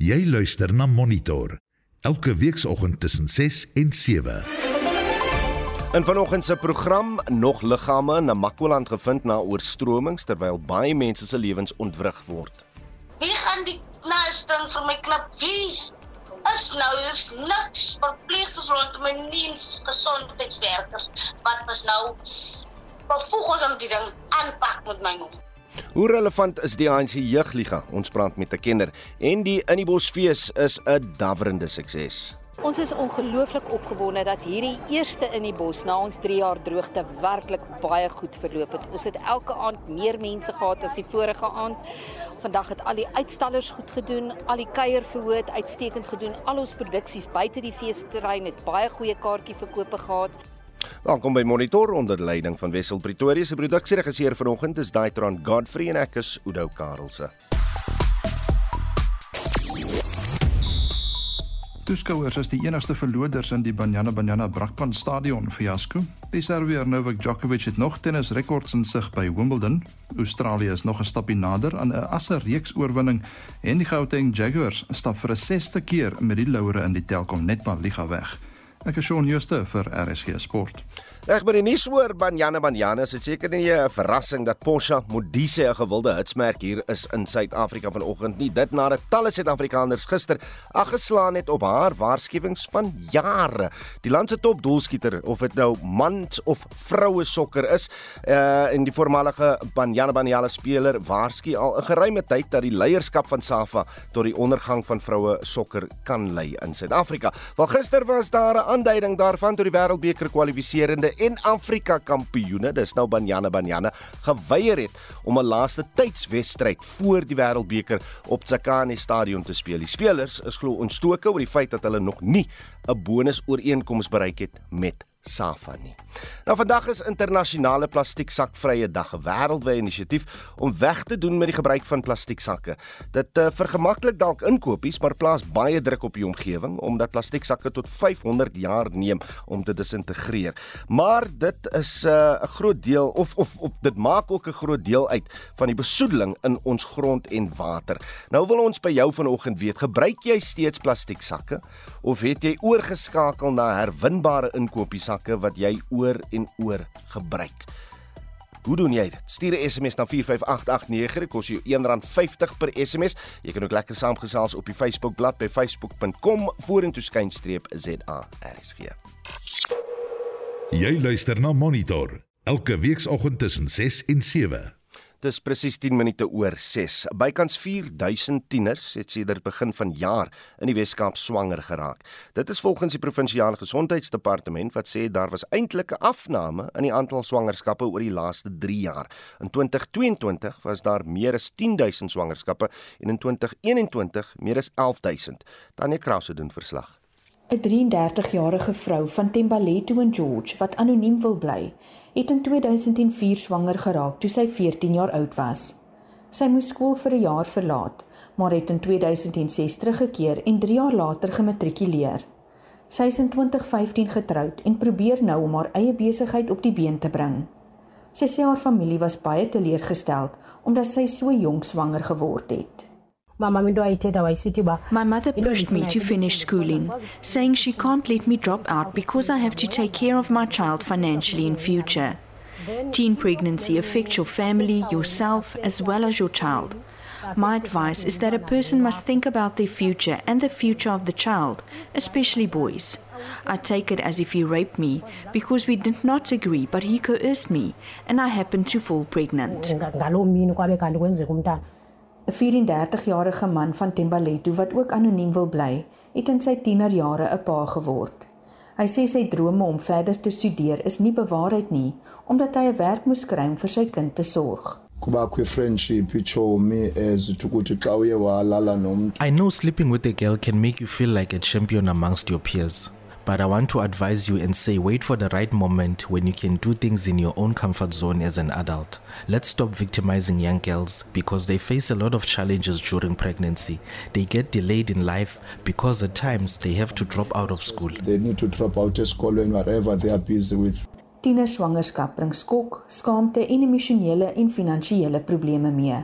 Jy luister na Monitor elke weekoggend tussen 6 en 7. In vanoggend se program nog liggame in Namakwaland gevind na oorstromings terwyl baie mense se lewens ontwrig word. Wie gaan die knastring vir my klip? Wie? Is nou is niks verpleegsters rondom my niens gesondheidswerkers wat was nou bevoeg ons om die ding aanpak met my nog. Hoe relevant is die ANC jeugliga? Ons praat met 'n kenner en die in die Bosfees is 'n daverende sukses. Ons is ongelooflik opgewonde dat hierdie eerste in die bos na ons 3 jaar droogte werklik baie goed verloop het. Ons het elke aand meer mense gehad as die vorige aand. Vandag het al die uitstallers goed gedoen, al die kuierverhoor uitstekend gedoen. Al ons produksies buite die feesterrein het baie goeie kaartjieverkope gehad. Welkom by Monitor onder leiding van Wessel Pretoria se produksieregisseur vanoggend is Daitron Godfrey en ek is Udo Karelse. Toeskouers is die enigste verloders in die Banyana Banyana Brakpan Stadion fiasco. Die Serbiër Novak Djokovic het nog tennisrekords in sig by Wimbledon. Australië is nog 'n stapie nader aan 'n asse reeks oorwinning en die Gauteng Jaguars stap vir 'n sesde keer met die laure in die Telkom Netball Liga weg. Ek is Shaun Schuster vir RSG Sport. Reg by die nuus oor Banyana Banyana is dit seker nie 'n verrassing dat Porsche Modise 'n gewilde hitsmerk hier is in Suid-Afrika vanoggend nie. Dit nadat talle Suid-Afrikaners gister aggeslaan het op haar waarskuwings van jare. Die land se top doelskieter of dit nou mans of vroue sokker is, uh en die voormalige Banyana Banyana speler waarsku al 'n geruime tyd dat die leierskap van SAFA tot die ondergang van vroue sokker kan lei in Suid-Afrika. Wel gister was daar 'n aanduiding daarvan toe die Wêreldbeker kwalifiserende en Afrika kampioene, dis nou Banyana Banyana, geweier het om 'n laaste tydswedstryd voor die Wêreldbeker op Tsakani Stadion te speel. Die spelers is glo ontstoke oor die feit dat hulle nog nie 'n bonusooreenkoms bereik het met SAFA nie. Nou vandag is internasionale plastieksakvrye dag, 'n wêreldwye inisiatief om weg te doen met die gebruik van plastieksakke. Dit uh, vergemaklik dalk inkopies, maar plaas baie druk op die omgewing omdat plastieksakke tot 500 jaar neem om te disintegreer. Maar dit is eh, 'n uh, groot deel of of of dit maak ook 'n groot deel uit van die besoedeling in ons grond en water. Nou wil ons by jou vanoggend weet, gebruik jy steeds plastieksakke of het jy oorgeskakel na herwinbare inkopies? Sakke wat jy oor en oor gebruik. Hoe doen jy dit? Stuur 'n SMS na 45889, dit kos jou R1.50 per SMS. Jy kan ook lekker saamgesels op die Facebookblad by facebook.com vorentoeskynstreep ZARSG. Jy luister na Monitor elke weekoggend tussen 6 en 7. Dis presies 10 minute oor 6. Bykans 4000 tieners het sedert begin van jaar in die Weskaap swanger geraak. Dit is volgens die provinsiale gesondheidsdepartement wat sê daar was eintlik 'n afname in die aantal swangerskappe oor die laaste 3 jaar. In 2022 was daar meer as 10000 swangerskappe en in 2021 meer as 11000. Tanya Krause doen verslag. 'n 33-jarige vrou van Tembaletto in George wat anoniem wil bly, het in 2004 swanger geraak toe sy 14 jaar oud was. Sy moes skool vir 'n jaar verlaat, maar het in 2006 teruggekeer en 3 jaar later gematrikuleer. Sy is in 2015 getroud en probeer nou om haar eie besigheid op die been te bring. Sy sê haar familie was baie teleurgesteld omdat sy so jonk swanger geword het. My mother pushed me to finish schooling, saying she can't let me drop out because I have to take care of my child financially in future. Teen pregnancy affects your family, yourself, as well as your child. My advice is that a person must think about their future and the future of the child, especially boys. I take it as if he raped me because we did not agree, but he coerced me, and I happened to fall pregnant. 'n 34-jarige man van Tembaletto wat ook anoniem wil bly, het in sy tienerjare 'n pa geword. Hy sê sy drome om verder te studeer is nie bewaarheid nie, omdat hy 'n werk moes kry om vir sy kind te sorg. kubakho friendship ichomi ezithi ukuthi xa uye walala nomuntu I know sleeping with a girl can make you feel like a champion amongst your peers. But I want to advise you and say wait for the right moment when you can do things in your own comfort zone as an adult. Let's stop victimizing young girls because they face a lot of challenges during pregnancy. They get delayed in life because at times they have to drop out of school. they need to drop out of school and whatever they are busy with Tienerswangerskap bring skok, skaamte en emosionele en finansiële probleme mee.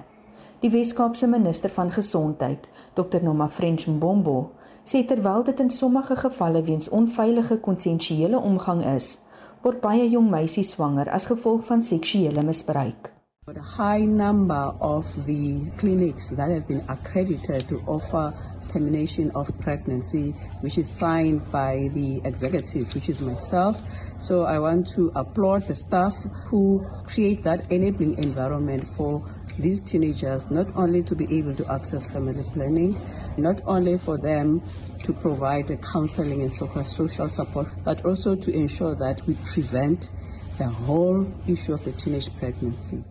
Die Wes-Kaapse minister van Gesondheid, Dr Noma French Mbombo, sê terwyl dit in sommige gevalle weens onveilige konsensuele omgang is, word baie jong meisies swanger as gevolg van seksuele misbruik. The high number of the clinics that have been accredited to offer termination of pregnancy, which is signed by the executive, which is myself. So I want to applaud the staff who create that enabling environment for these teenagers not only to be able to access family planning, not only for them to provide counseling and social support, but also to ensure that we prevent the whole issue of the teenage pregnancy.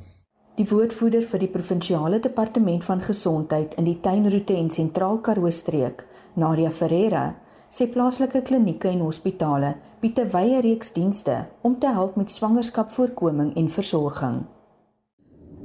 Die woordvoerder vir die provinsiale departement van gesondheid in die Tuinroete en Sentraal Karoo streek, Nadia Ferreira, sê plaaslike klinieke en hospitale bied 'n wye reeks dienste om te help met swangerskapvoorkoming en versorging.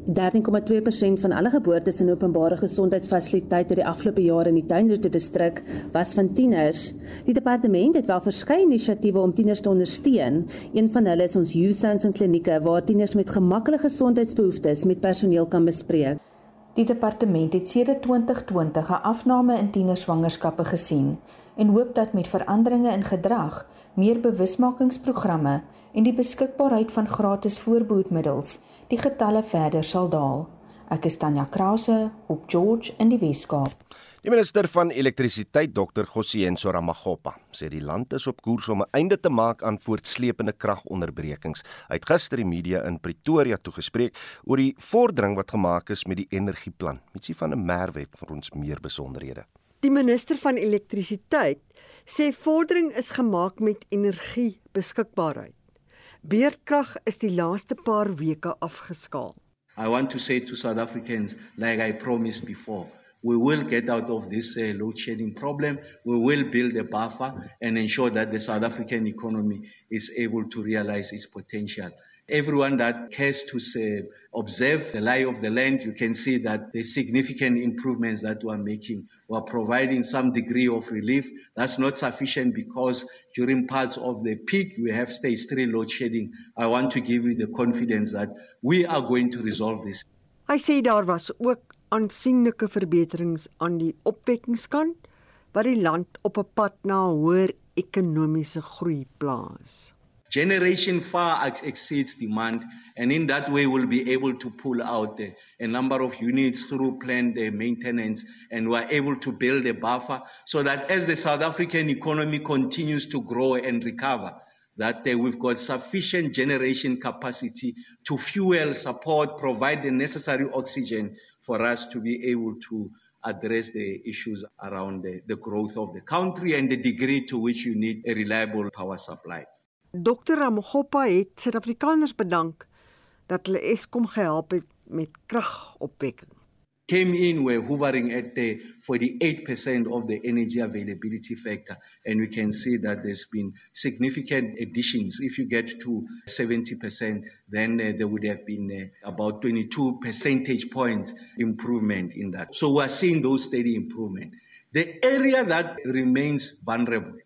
13,2% van alle geboortes in openbare gesondheidsfasiliteite die afgelope jaar in die Tuinroete distrik was van tieners. Die departement het wel verskeie inisiatiewe om tieners te ondersteun. Een van hulle is ons Youth Zones en klinieke waar tieners met gemaklike gesondheidsbehoeftes met personeel kan bespreek. Die departement het sedert 2020 'n afname in tienerswangerskappe gesien en hoop dat met veranderinge in gedrag, meer bewusmakingsprogramme en die beskikbaarheid van gratis voorbehoedmiddels die getalle verder sal daal. Ek is Tanya Krause op George in die Weskaap. Die minister van elektrisiteit Dr. Gosienso Ramagopa sê die land is op koers om 'n einde te maak aan voortsleepende kragonderbrekings. Hy het gister die media in Pretoria toegespreek oor die vordering wat gemaak is met die energieplan. Mitsie van 'n Merwet vir ons meer besonderhede. Die minister van elektrisiteit sê vordering is gemaak met energiebeskikbaarheid. Beerdkrag is die laaste paar weke afgeskaal. I want to say to South Africans like I promised before, we will get out of this uh, load shedding problem. We will build a buffer and ensure that the South African economy is able to realize its potential. Everyone that cares to say, observe the lie of the land, you can see that the significant improvements that we are making. We are providing some degree of relief. That's not sufficient because during parts of the peak, we have stage three load shedding. I want to give you the confidence that we are going to resolve this. Hy sê daar was ook aansienlike verbeterings aan die opwekkingskant wat die land op 'n pad na hoër ekonomiese groei plaas. Generation far exceeds demand, and in that way, we'll be able to pull out uh, a number of units through planned uh, maintenance, and we're able to build a buffer so that as the South African economy continues to grow and recover, that uh, we've got sufficient generation capacity to fuel, support, provide the necessary oxygen for us to be able to address the issues around the, the growth of the country and the degree to which you need a reliable power supply. Dr. Ramogopa het Suid-Afrikaners bedank dat hulle Eskom gehelp het met kragopwekking. Came in we're hovering at the 48% of the energy availability factor and we can see that there's been significant additions if you get to 70% then uh, there would have been uh, about 22 percentage points improvement in that so we're seeing those steady improvement the area that remains vulnerable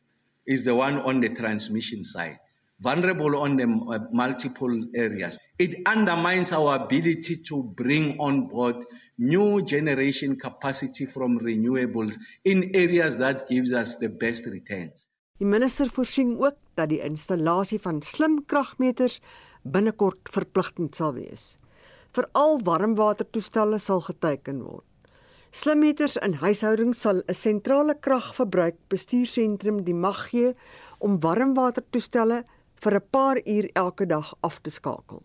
is the one on the transmission side vulnerable on the uh, multiple areas. It undermines our ability to bring on board new generation capacity from renewables in areas that gives us the best returns. Die minister voorsien ook dat die installasie van slim kragmeters binnekort verpligtend sal wees. Veral warmwatertoestelle sal geteken word. Slimmeters in huishoudings sal 'n sentrale kragverbruik bestuursentrum die mag gee om warmwatertoestelle vir 'n paar uur elke dag af te skakel.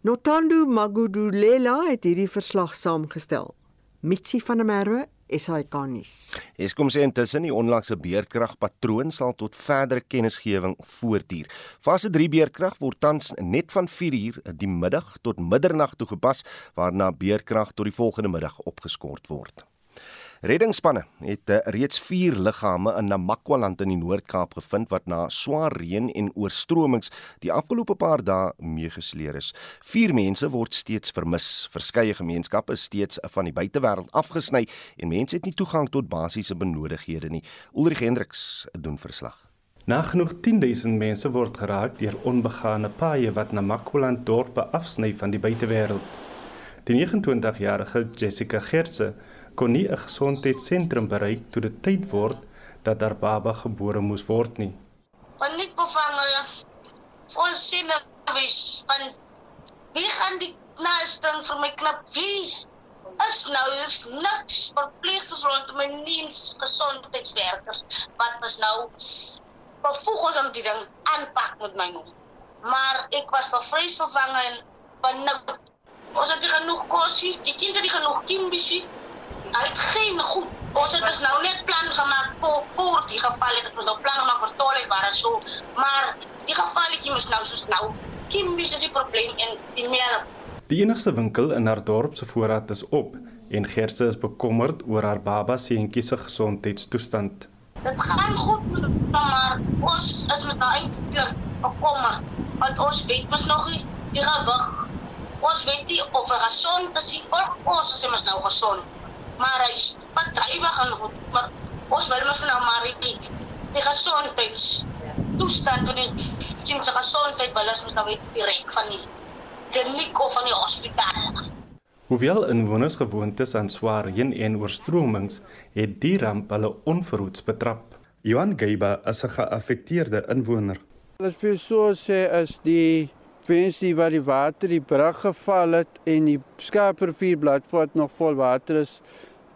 Notando Magudulela het hierdie verslag saamgestel. Mitsi van der Merwe SAK-nuus. Eskom sê intussen die onlangse beerdkragpatroon sal tot verdere kennisgewing voortduur. Fase 3 beerdkrag word tans net van 4uur die middag tot middernag toegepas waarna beerdkrag tot die volgende middag opgeskort word. Reddingsspanne het uh, reeds 4 liggame in Namakwaland in die Noord-Kaap gevind wat na swaar reën en oorstromings die afgelope paar dae meegesleer is. 4 mense word steeds vermis. Verskeie gemeenskappe is steeds van die buitewêreld afgesny en mense het nie toegang tot basiese benodighede nie. Ulrich Hendriks doen verslag. Nagenoeg 10000 mense word geraak deur onbegane paaie wat Namakwaland dorpe afsny van die buitewêreld. Die 29-jarige Jessica Gertse kon nie 'n gesondheidssentrum bereik toe dit tyd word dat haar baba gebore moes word nie. Wanneer bevange vol sinne wys van wie gaan die naasting vir my knap wie is nou is niks verpligtings rondom my niens gesondheidswerkers wat was nou bevoeg ons om die ding aanpak met my noem. Maar ek was bevrees vervange en benauwd. Ons het nie genoeg kosie, die kinderen die genoeg kimbisie. Hy het geen goed. Ons het dus nou net plan gemaak voor, voor die geval. Het ons nou plan gemaakt voor toilet waren zo. Maar die gevalletjie moes nou soos nou. Kimbies is die probleem en die melk. Die enigste winkel in haar dorp se voorraad is op en Gertse is bekommerd oor haar baba seentjie se gesondheidstoestand. Dit gaan goed met hom, maar ons is met daai eintlik bekommerd want ons weet mos nog nie die gewig. Ons weet nie of hy gesond is nie. Ons is mos nou gesond. Maar hy is bedrywig en goed, maar ons wil mos nou maar die die gesondheids toestand van die kind se gesondheid wil ons mos nou weet direk van die kliniek of van die hospitaal. Hoewel inwoners gewoond is aan swaar reën en oorstromings, het die ramp hulle onverhoeds betrap. Johan Geiba is 'n geaffekteerde inwoner. Wat vir so sê is die vensie waar die water die brug geval het en die Skaaprivier bladvoort nog vol water is,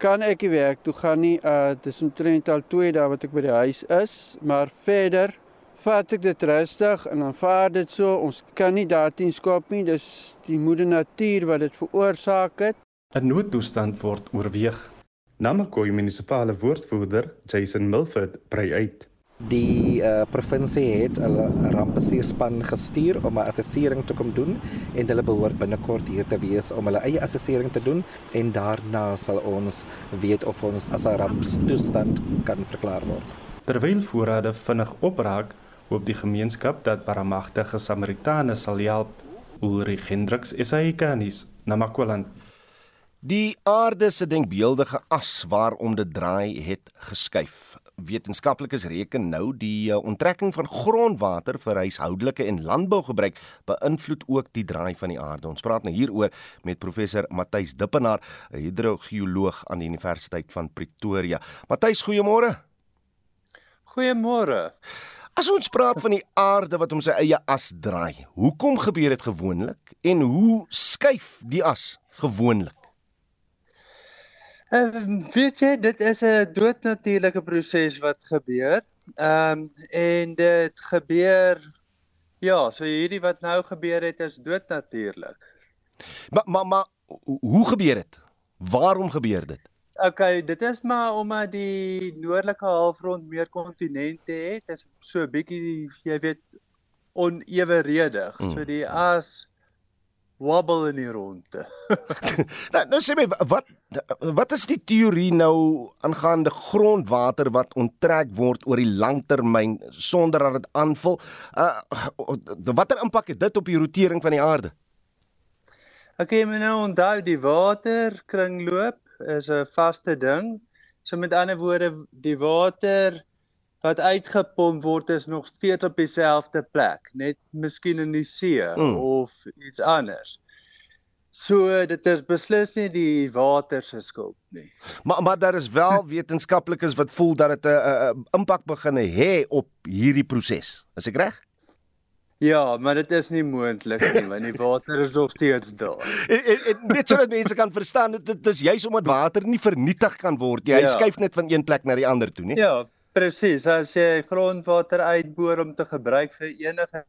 kan ek nie werk toe gaan nie. Uh dis omtrent al 2 dae wat ek by die huis is, maar verder vat ek dit rustig en aanvaar dit so. Ons kan nie daarteen skop nie. Dis die moeder natuur wat dit veroorsaak het. 'n Noodtoestand word oorweeg. Namakwa munisipale woordvoerder Jason Milford brei uit. Die uh, provinsie het 'n rampbestuurspan gestuur om 'n assessering te kom doen en hulle behoort binnekort hier te wees om hulle eie assessering te doen en daarna sal ons weet of ons as 'n ramptoestand kan verklaar word. Terwyl voorrade vinnig opraak, hoop die gemeenskap dat baramagtige Samaritane sal help. Ulrich Hendriks is hy kanis na Makwaland. Die aarde se denkbeeldige as waarom dit draai het geskuif. Wetenskaplikes reken nou die uh, onttrekking van grondwater vir huishoudelike en landbougebruik beïnvloed ook die draai van die aarde. Ons praat nou hieroor met professor Matthys Dippenaar, 'n hidrogeoloog aan die Universiteit van Pretoria. Matthys, goeiemôre. Goeiemôre. As ons praat van die aarde wat om sy eie as draai, hoekom gebeur dit gewoonlik en hoe skuif die as gewoonlik? Um, weet jy dit is 'n doodnatuurlike proses wat gebeur. Ehm um, en dit gebeur ja, so hierdie wat nou gebeur het is doodnatuurlik. Maar maar maar hoe gebeur dit? Waarom gebeur dit? OK, dit is maar omdat die noordelike halfrond meer kontinente het. Is so 'n bietjie jy weet oneweredig. Mm. So die as wobble in die ronde. nou, nou sê my wat wat is die teorie nou aangaande grondwater wat onttrek word oor die langtermyn sonder dat dit aanvul? Uh watter impak het dit op die rotering van die aarde? Okay, moet nou onthou die waterkringloop is 'n vaste ding. So met ander woorde, die water wat uitgepomp word is nog steeds op dieselfde plek, net miskien in die see mm. of iets anders. So dit is beslis nie die water se skuld nie. Maar maar daar is wel wetenskaplikes wat voel dat dit 'n impak begin hê op hierdie proses. Is ek reg? Ja, maar dit is nie moontlik nie want die water is nog steeds daar. en, en, en net sodat mense kan verstaan dit, dit is juis omdat water nie vernietig kan word nie. Hy ja. skuif net van een plek na die ander toe, nie? Ja, Presies, as jy grondwater uitboor om te gebruik vir enige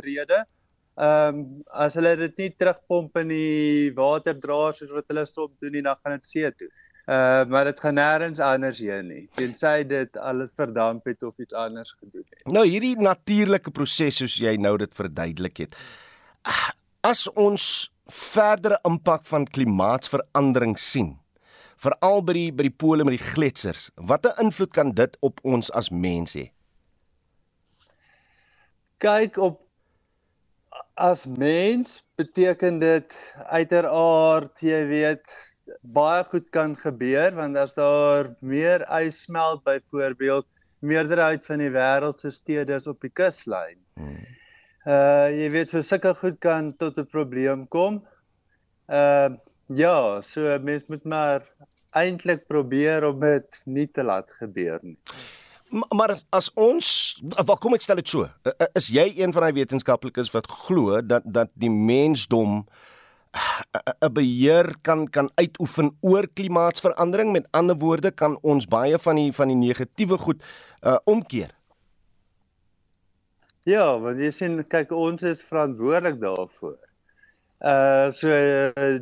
rede, ehm um, as hulle dit nie terugpomp in die waterdraers soos wat hulle stop doen nie, dan gaan dit see toe. Uh maar dit gaan nêrens anders heen nie. Tensy dit al verdamp het of iets anders gedoen het. Nou hierdie natuurlike proses soos jy nou dit verduidelik het. As ons verdere impak van klimaatsverandering sien, veral by die by die pole met die gletsers. Watter invloed kan dit op ons as mens hê? Kyk op as mens beteken dit uiteraard jy weet baie goed kan gebeur want as daar meer ys smelt byvoorbeeld meerderheid van die wêreld se stede is op die kuslyn. Hmm. Uh jy weet so sulke goed kan tot 'n probleem kom. Uh, ja, so mens moet maar eintlik probeer om dit nie te laat gebeur nie. Maar, maar as ons wat kom ek stel dit so, is jy een van daai wetenskaplikes wat glo dat dat die mensdom 'n beheer kan kan uitoefen oor klimaatsverandering met ander woorde kan ons baie van die van die negatiewe goed uh omkeer. Ja, want jy sien kyk ons is verantwoordelik daarvoor. Uh so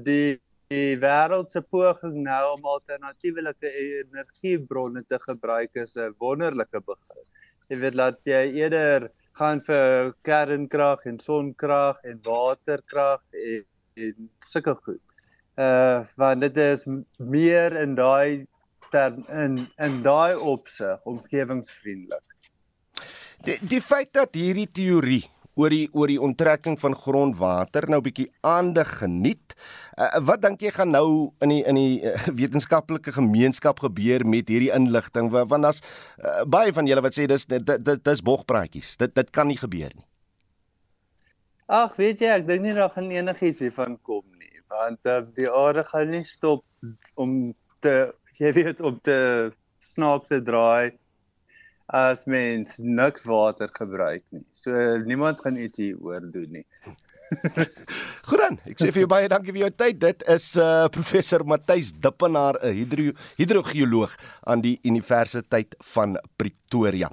die die wêreld se poging nou om alternatiewe energiebronne te gebruik is 'n wonderlike begin. Jy weet laat jy eerder gaan vir kernkrag en sonkrag en waterkrag en, en sulke goed. Uh want dit is meer in daai in in daai opsig omgewingsvriendelik. Die die feit dat hierdie teorie oor die oor die onttrekking van grondwater nou bietjie aandag geniet. Uh, wat dink jy gaan nou in die in die uh, wetenskaplike gemeenskap gebeur met hierdie inligting want daar's uh, baie van julle wat sê dis dit dit dis bogpraatjies. Dit dit kan nie gebeur nie. Ag, weet jy, ek dink nie daar gaan enigiets hiervan kom nie, want uh, die aarde gaan nie stop om te jy weet om te snaakse draai as mens niks water gebruik nie. So niemand gaan iets hier oor doen nie. Goed dan. Ek sê vir jou baie dankie vir jou tyd. Dit is uh professor Matthys Dippenaar, 'n hidro hidrogeoloog aan die Universiteit van Pretoria.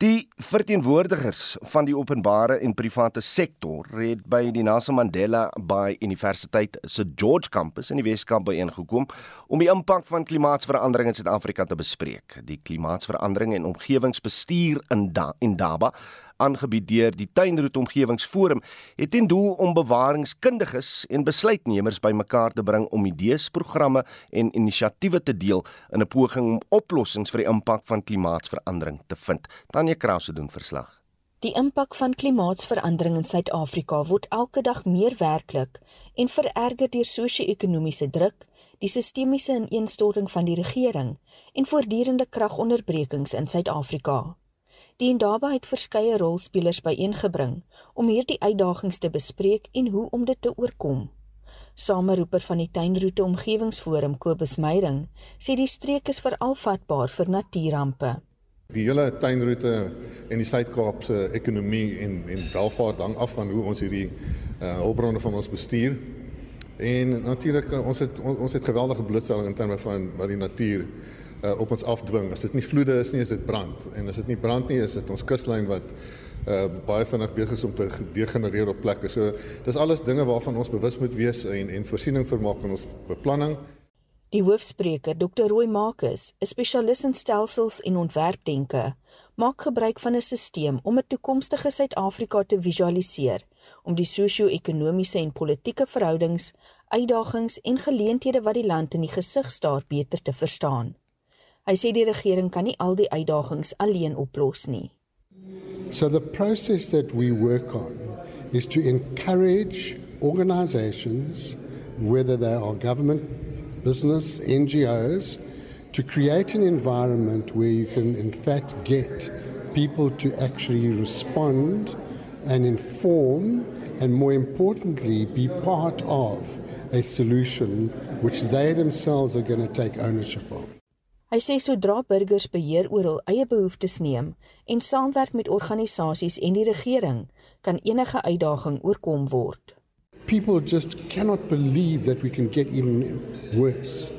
Die verteenwoordigers van die openbare en private sektor het by die Nelson Mandela Bay Universiteit se George Campus in die Weskaap byeengekom om die impak van klimaatsverandering in Suid-Afrika te bespreek. Die klimaatsverandering en omgewingsbestuur in da Indaba aangebied deur die Tuinroete Omgewingsforum het ten doel om bewaringskundiges en besluitnemers bymekaar te bring om idees, programme en inisiatiewe te deel in 'n poging om oplossings vir die impak van klimaatsverandering te vind. Tanya Krause doen verslag. Die impak van klimaatsverandering in Suid-Afrika word elke dag meer werklik en vererger deur sosio-ekonomiese druk, die sistemiese ineenstorting van die regering en voortdurende kragonderbrekings in Suid-Afrika. Die Indaba het verskeie rolspelers byeengebring om hierdie uitdagings te bespreek en hoe om dit te oorkom. Sameroeper van die Tuinroete Omgewingsforum Kobus Meyering sê die streek is veral vatbaar vir natuurampe. Die hele tuinroete en die Suid-Kaap se ekonomie en en welvaart hang af van hoe ons hierdie uh hulpbronne van ons bestuur. En natuurlik ons het ons het geweldige blootstelling in terme van wat die natuur uh, op ons afdwing. As dit nie vloede is nie, is dit brand. En as dit nie brand nie, is dit ons kuslyn wat uh, baie vinnig besig is om te degenereer op plekke. So dis alles dinge waarvan ons bewus moet wees en en voorsiening vermaak in ons beplanning. Die hoofspreker, Dr. Roy Marcus, 'n spesialis in stelsels en ontwerpdenke, maak gebruik van 'n stelsel om 'n toekomstige Suid-Afrika te visualiseer om die sosio-ekonomiese en politieke verhoudings, uitdagings en geleenthede wat die land in die gesig staar beter te verstaan. Hy sê die regering kan nie al die uitdagings alleen oplos nie. So the process that we work on is to encourage organizations whether they are government, business, NGOs to create an environment where you can in fact get people to actually respond and inform and more importantly be part of a solution which they themselves are going to take ownership of. Hy sê sodra burgers beheer oor hul eie behoeftes neem en saamwerk met organisasies en die regering, kan enige uitdaging oorkom word. People just cannot believe that we can get even worse.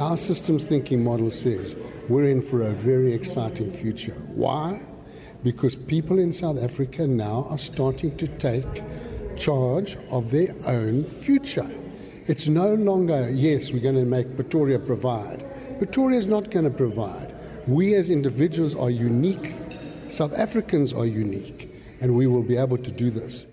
Our systems thinking model says we're in for a very exciting future. Why? Because people in South Africa now are starting to take charge of their own future. It's no longer, yes, we're going to make Pretoria provide. Pretoria is not going to provide. We as individuals are unique. South Africans are unique. And we will be able to do this.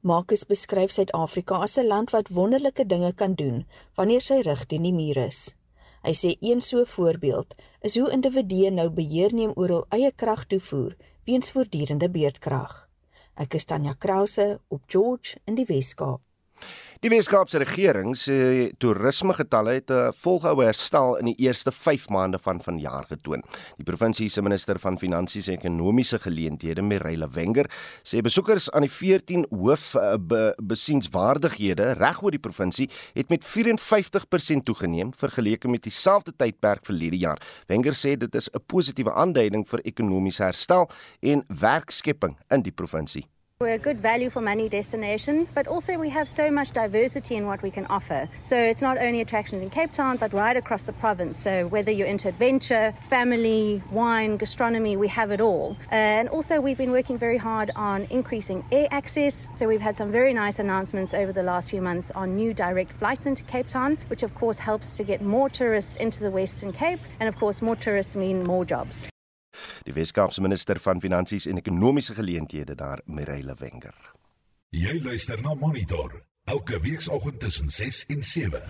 Marcus beskryf Suid-Afrika as 'n land wat wonderlike dinge kan doen wanneer sy rug teen die muur is. Hy sê een so voorbeeld is hoe individue nou beheer neem oor hul eie kragtoevoer weens voortdurende beurtkrag. Ek is Tanya Krause op George in die Weskaap. Die Weskaapse regering sê toerismegetalle het 'n volgehoue herstel in die eerste 5 maande van vanjaar getoon. Die provinsie se minister van Finansies en Ekonomiese Geleenthede, Mireille Wenger, sê besoekers aan die 14 hoof eh, be, besienswaardighede regoor die provinsie het met 54% toegeneem vergeleke met dieselfde tydperk verlede jaar. Wenger sê dit is 'n positiewe aanduiding vir ekonomiese herstel en werkskepping in die provinsie. We're a good value for money destination, but also we have so much diversity in what we can offer. So it's not only attractions in Cape Town, but right across the province. So whether you're into adventure, family, wine, gastronomy, we have it all. Uh, and also we've been working very hard on increasing air access. So we've had some very nice announcements over the last few months on new direct flights into Cape Town, which of course helps to get more tourists into the Western Cape. And of course, more tourists mean more jobs. Die Weskaapse minister van Finansies en Ekonomiese Geleenthede daar, Mireille Wenger. Jy luister na Monitor elke weekoggend tussen 6 en 7.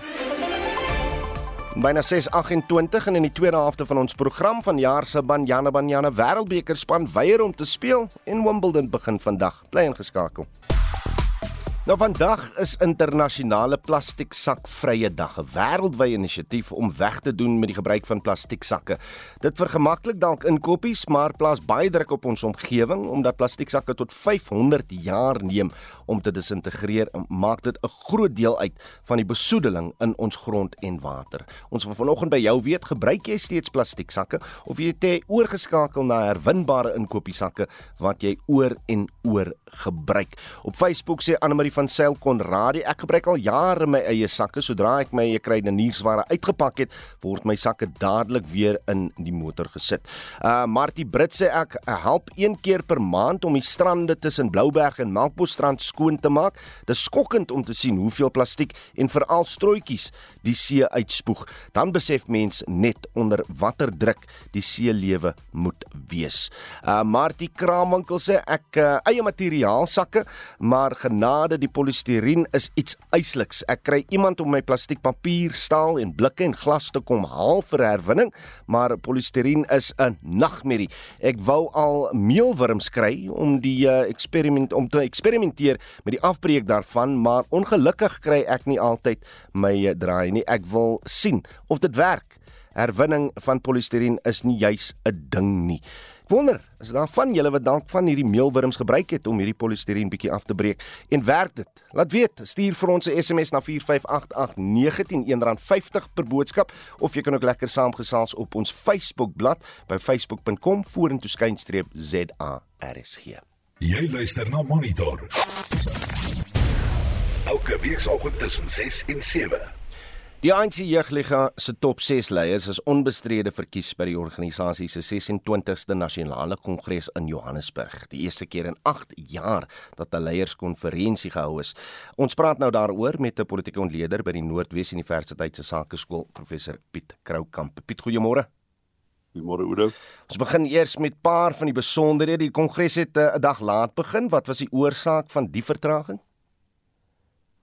Byna 6:28 en in die tweede helfte van ons program van jaar se Banyana Banyana Wêreldbeker span weier om te speel en Wimbledon begin vandag. Bly ingeskakel. Nou vandag is internasionale plastieksak-vrye dag, 'n wêreldwye inisiatief om weg te doen met die gebruik van plastieksakke. Dit vergemaklik dalk inkopies, maar plaas baie druk op ons omgewing omdat plastieksakke tot 500 jaar neem om te disintegreer en maak dit 'n groot deel uit van die besoedeling in ons grond en water. Ons wil vanoggend by jou weet, gebruik jy steeds plastieksakke of jy het oorgeskakel na herwinbare inkopiesakke wat jy oor en oor gebruik? Op Facebook sê Anne Marie van Sail Konradi. Ek gebruik al jare my eie sakke. Sodra ek my kruideniersware uitgepak het, word my sakke dadelik weer in die motor gesit. Uh Martie Brit sê ek help een keer per maand om die strande tussen Blouberg en Melkbosstrand skoon te maak. Dis skokkend om te sien hoeveel plastiek en veral strooitjies die see uitspoeg. Dan besef mens net onder watter druk die see lewe moet wees. Uh Martie Kraamwinkel sê ek uh, eie materiaal sakke, maar genade polistireen is iets eisliks. Ek kry iemand om my plastiekpapier, staal en blikke en glas te kom haal vir herwinning, maar polistireen is 'n nagmerrie. Ek wou al meelwurms kry om die uh, eksperiment om te eksperimenteer met die afbreek daarvan, maar ongelukkig kry ek nie altyd my uh, draai nie. Ek wil sien of dit werk. Herwinning van polistireen is nie juis 'n ding nie. Ek wonder, is daar van julle wat dalk van hierdie meelwurms gebruik het om hierdie polistireen bietjie af te breek en werk dit? Laat weet, stuur vir ons 'n SMS na 4588919 R1.50 per boodskap of jy kan ook lekker saamgesels op ons Facebookblad by facebook.com vorentoe skynstreep ZARSG. Jy luister na Monitor. Elke weekoggend tussen 6 en 7. Die ANC Jeugliga se top 6 leiers is onbestrede verkies by die organisasie se 26ste nasionale kongres in Johannesburg. Die eerste keer in 8 jaar dat 'n leierskonferensie gehou is. Ons praat nou daaroor met 'n politieke ontleder by die Noordwes Universiteit se Sakeskool, professor Piet Kroukamp. Piet, goeiemôre. Goeiemôre Oudo. Ons begin eers met 'n paar van die besonderhede. Die kongres het eh, 'n dag laat begin. Wat was die oorsaak van die vertraging?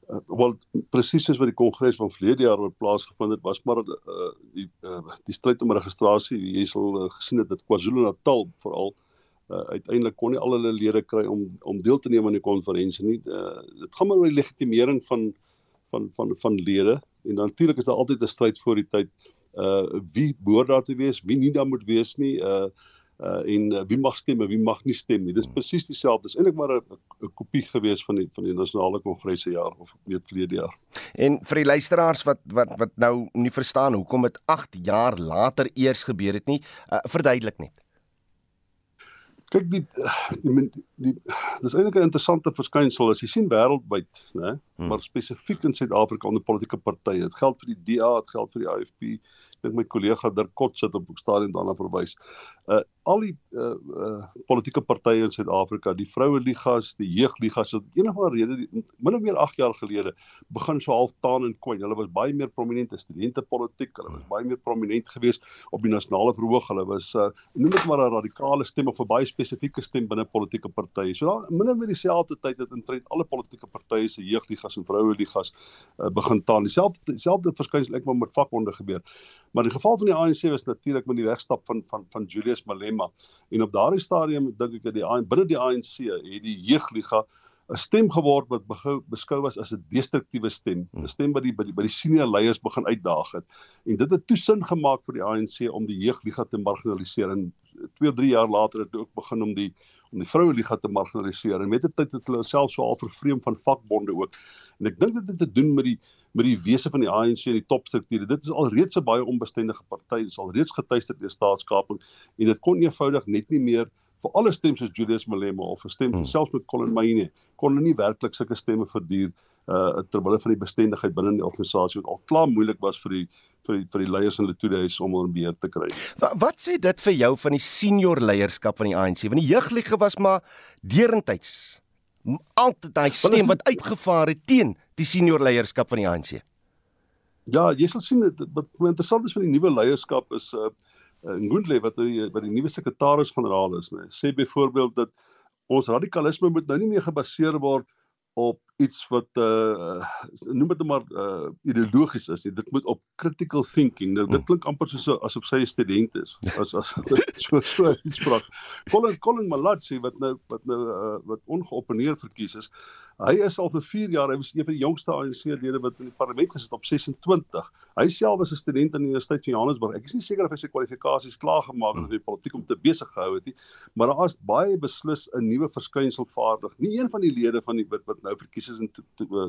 Uh, wel presies soos wat die kongres van verlede jaar oor plaasgevind het was maar uh, die uh, die stryd om registrasie jy sal uh, gesien het dat KwaZulu-Natal veral uh, uiteindelik kon nie al hulle lede kry om om deel te neem aan die konferensie nie. Uh, dit gaan maar oor die legitimering van van van van lede. En natuurlik is daar altyd 'n stryd voor die tyd uh wie behoort daar te wees wie nie daar moet wees nie. Uh uh en uh, wie mag stem en wie mag nie stem nie. Dis hmm. presies dieselfde. Dis eintlik maar 'n kopie gewees van die van die nasionale kongres se jaar of net verlede jaar. En vir die luisteraars wat wat wat nou nie verstaan hoekom dit 8 jaar later eers gebeur het nie, uh, verduidelik net. Kyk die die, die dis eintlik 'n interessante verskynsel as jy sien wêreldwyd, né? Hmm. Maar spesifiek in Suid-Afrika onder politieke partye. Dit geld vir die DA, dit geld vir die AFP, dink my kollega Dirk Kotz sit op stadium daarna verwys. Uh al die uh, uh politieke partye in Suid-Afrika, die vroue ligas, die jeugligas, het enige rede min of meer 8 jaar gelede begin so half taan en kwyn. Hulle was baie meer prominent in studente politiek, hulle was baie meer prominent geweest op die nasionale verhoog. Hulle was uh noem dit maar 'n radikale stem of 'n baie spesifieke stem binne politieke partye. So daar min of meer dieselfde tyd het intrent alle politieke partye se jeugligas en vroue ligas uh, begin taan. Dieselfde dieselfde verskynsel ek maar met vakbonde gebeur. Maar die geval van die ANC was natuurlik met die wegstap van van van Julius Malema. En op daardie stadium dink ek dat die ANC binne die ANC het die jeugliga 'n stem geword wat beskou was as 'n destruktiewe stem, 'n stem wat die by die, by die senior leiers begin uitdaag het. En dit het toesin gemaak vir die ANC om die jeugliga te marginaliseer en 2 of 3 jaar later het hulle ook begin om die om die vroue liga te marginaliseer. En met die tyd het hulle self so al vervreem van vakbonde ook. En ek dink dit het te doen met die met die wese van die ANC en die topstrukture. Dit is al reeds 'n baie onbestendige party. Dit is al reeds getuister deur staatskaping en dit kon eenvoudig net nie meer vir alle stemme soos Julius Malema of 'n stem hmm. selfs met Colin Maine kon hulle nie werklik sulke stemme verduur uh terwyl van die bestendigheid binne die organisasie wat al klaar moeilik was vir die vir die, vir die leiers in Letoile huis om hulle beheer te kry. Wat, wat sê dit vir jou van die senior leierskap van die ANC? Want die jeuglige was maar derentyds altyd daai stem wat uitgevaar het teen die senior leierskap van die ANC. Ja, jy sal sien dit wat interessant is van die nuwe leierskap is uh, uh Ngundle wat die wat die nuwe sekretaris-generaal is, nê. Sê byvoorbeeld dat ons radikalisme moet nou nie meer gebaseer word op iets wat uh noem dit maar uh ideologies is nie. Dit moet op critical thinking. Nou dit hmm. klink amper soos asof sy 'n student is. As as so so iets praat. Colin Colin Malatsi wat nou wat nou uh wat ongeopeneer verkies is. Hy is al vir 4 jaar, hy was een van die jongste ANC-lede wat in die parlement gesit op 26. Hy self was 'n student aan die Universiteit van Johannesburg. Ek is nie seker of hy sy kwalifikasies klaar gemaak het om die politiek om te besig gehou het nie, maar daar is baie beslis 'n nuwe verskynsel vaardig. Nie een van die lede van die wat, wat nou verkies is in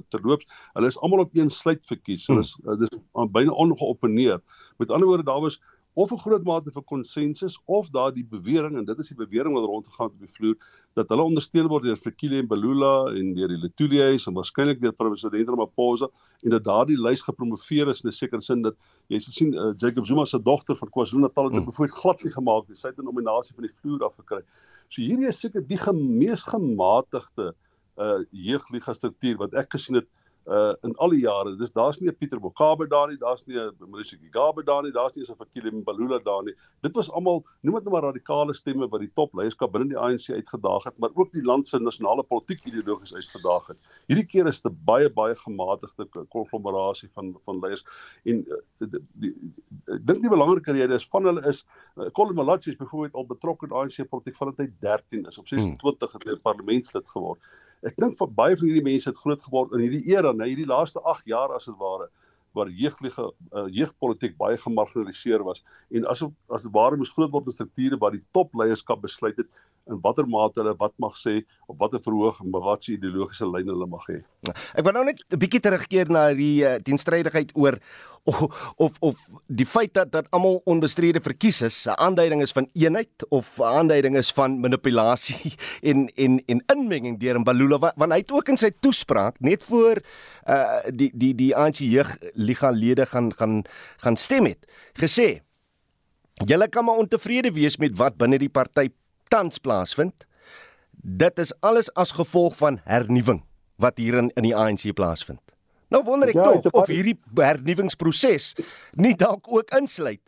terloops. Hulle is almal op een sluit verkies. Hulle is hmm. dis byna ongeopeneer. Met ander woorde daar was of 'n groot mate van konsensus of daardie bewering en dit is die bewering wat rondgegaan het op die vloer dat hulle ondersteun word deur Fikile en Balula en deur die Letulies en waarskynlik deur president Ramaphosa en dat daardie lys gepromoveer is in 'n sekere sin dat jy sien uh, Jacob Zuma se dogter van KwaZulu-Natal het dit hmm. byvoorbeeld glad nie gemaak nie. Sy het 'n nominasie van die vloer af gekry. So hierdie is seker die mees gematigde uh jeugliga struktuur wat ek gesien het uh in al die jare. Dis daar's nie 'n Pieter Bokabe daar nie, daar's nie 'n Maurice Gigabe daar nie, daar's nie 'n Fakile Mbalula daar nie. Dit was almal noem dit nou maar radikale stemme wat die top leierskap binne die ANC uitgedaag het, maar ook die land se nasionale politiek ideologies uitgedaag het. Hierdie keer is dit baie baie gematigde konglomerasie van van leiers en uh, ek dink die belangrike rede is van hulle is uh, Colin Malatsi is byvoorbeeld al betrokke in ANC politiek vandat hy 13 is, op 26 hmm. het hy parlementslid geword. Ek dink vir baie van hierdie mense het groot geword in hierdie era, nou hierdie laaste 8 jaar as dit ware waar jeuglige uh, jeugpolitiek baie gemarginaliseer was en as as dit ware moes groot word in strukture waar die topleierskap besluit het in watter mate hulle wat mag sê op watter verhoog en wat se ideologiese lyn hulle mag hê. Ek wil nou net 'n bietjie terugkeer na die uh, teenstrydigheid oor of of of die feit dat dat almal onbestrede verkies is, 'n aanduiding is van eenheid of 'n aanduiding is van manipulasie en en en inmenging deur Mbalula want hy het ook in sy toespraak net voor uh die die die ANC jeugliga lede gaan gaan gaan stem het gesê Julle kan maar ontevrede wees met wat binne die party tans plaasvind. Dit is alles as gevolg van hernuwing wat hier in in die ANC plaasvind. Nou wonder ek ja, tog of hierdie hernuwingsproses nie dalk ook insluit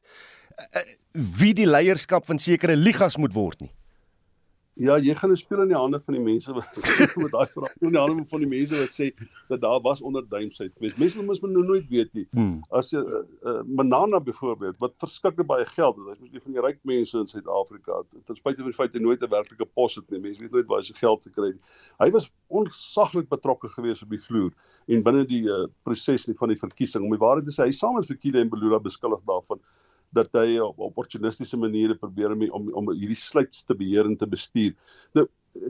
uh, wie die leierskap van sekere ligas moet word nie. Ja, jy gaan 'n speel in die hande van die mense wat sê met daai vraag. In die hande van die mense wat sê dat daar was onderduimsheid geweest. Mense moet mos nooit weet nie. Hmm. As jy uh, uh, Manana byvoorbeeld wat verskriklik baie geld het. Hy is van die ryk mense in Suid-Afrika. Ten spyte van die feit hy nooit 'n werklike pos het nie. Mense weet nooit waar hy sy geld te kry het. Hy was onsaglik betrokke geweest op die vloer en binne die uh, proses van die verkiesing. Om die waarheid te sê, hy saam met Fikile en Belula beskuldig daarvan dat hy op opportunistiese maniere probeer om om, om hierdie sluits te beheer en te bestuur. Nou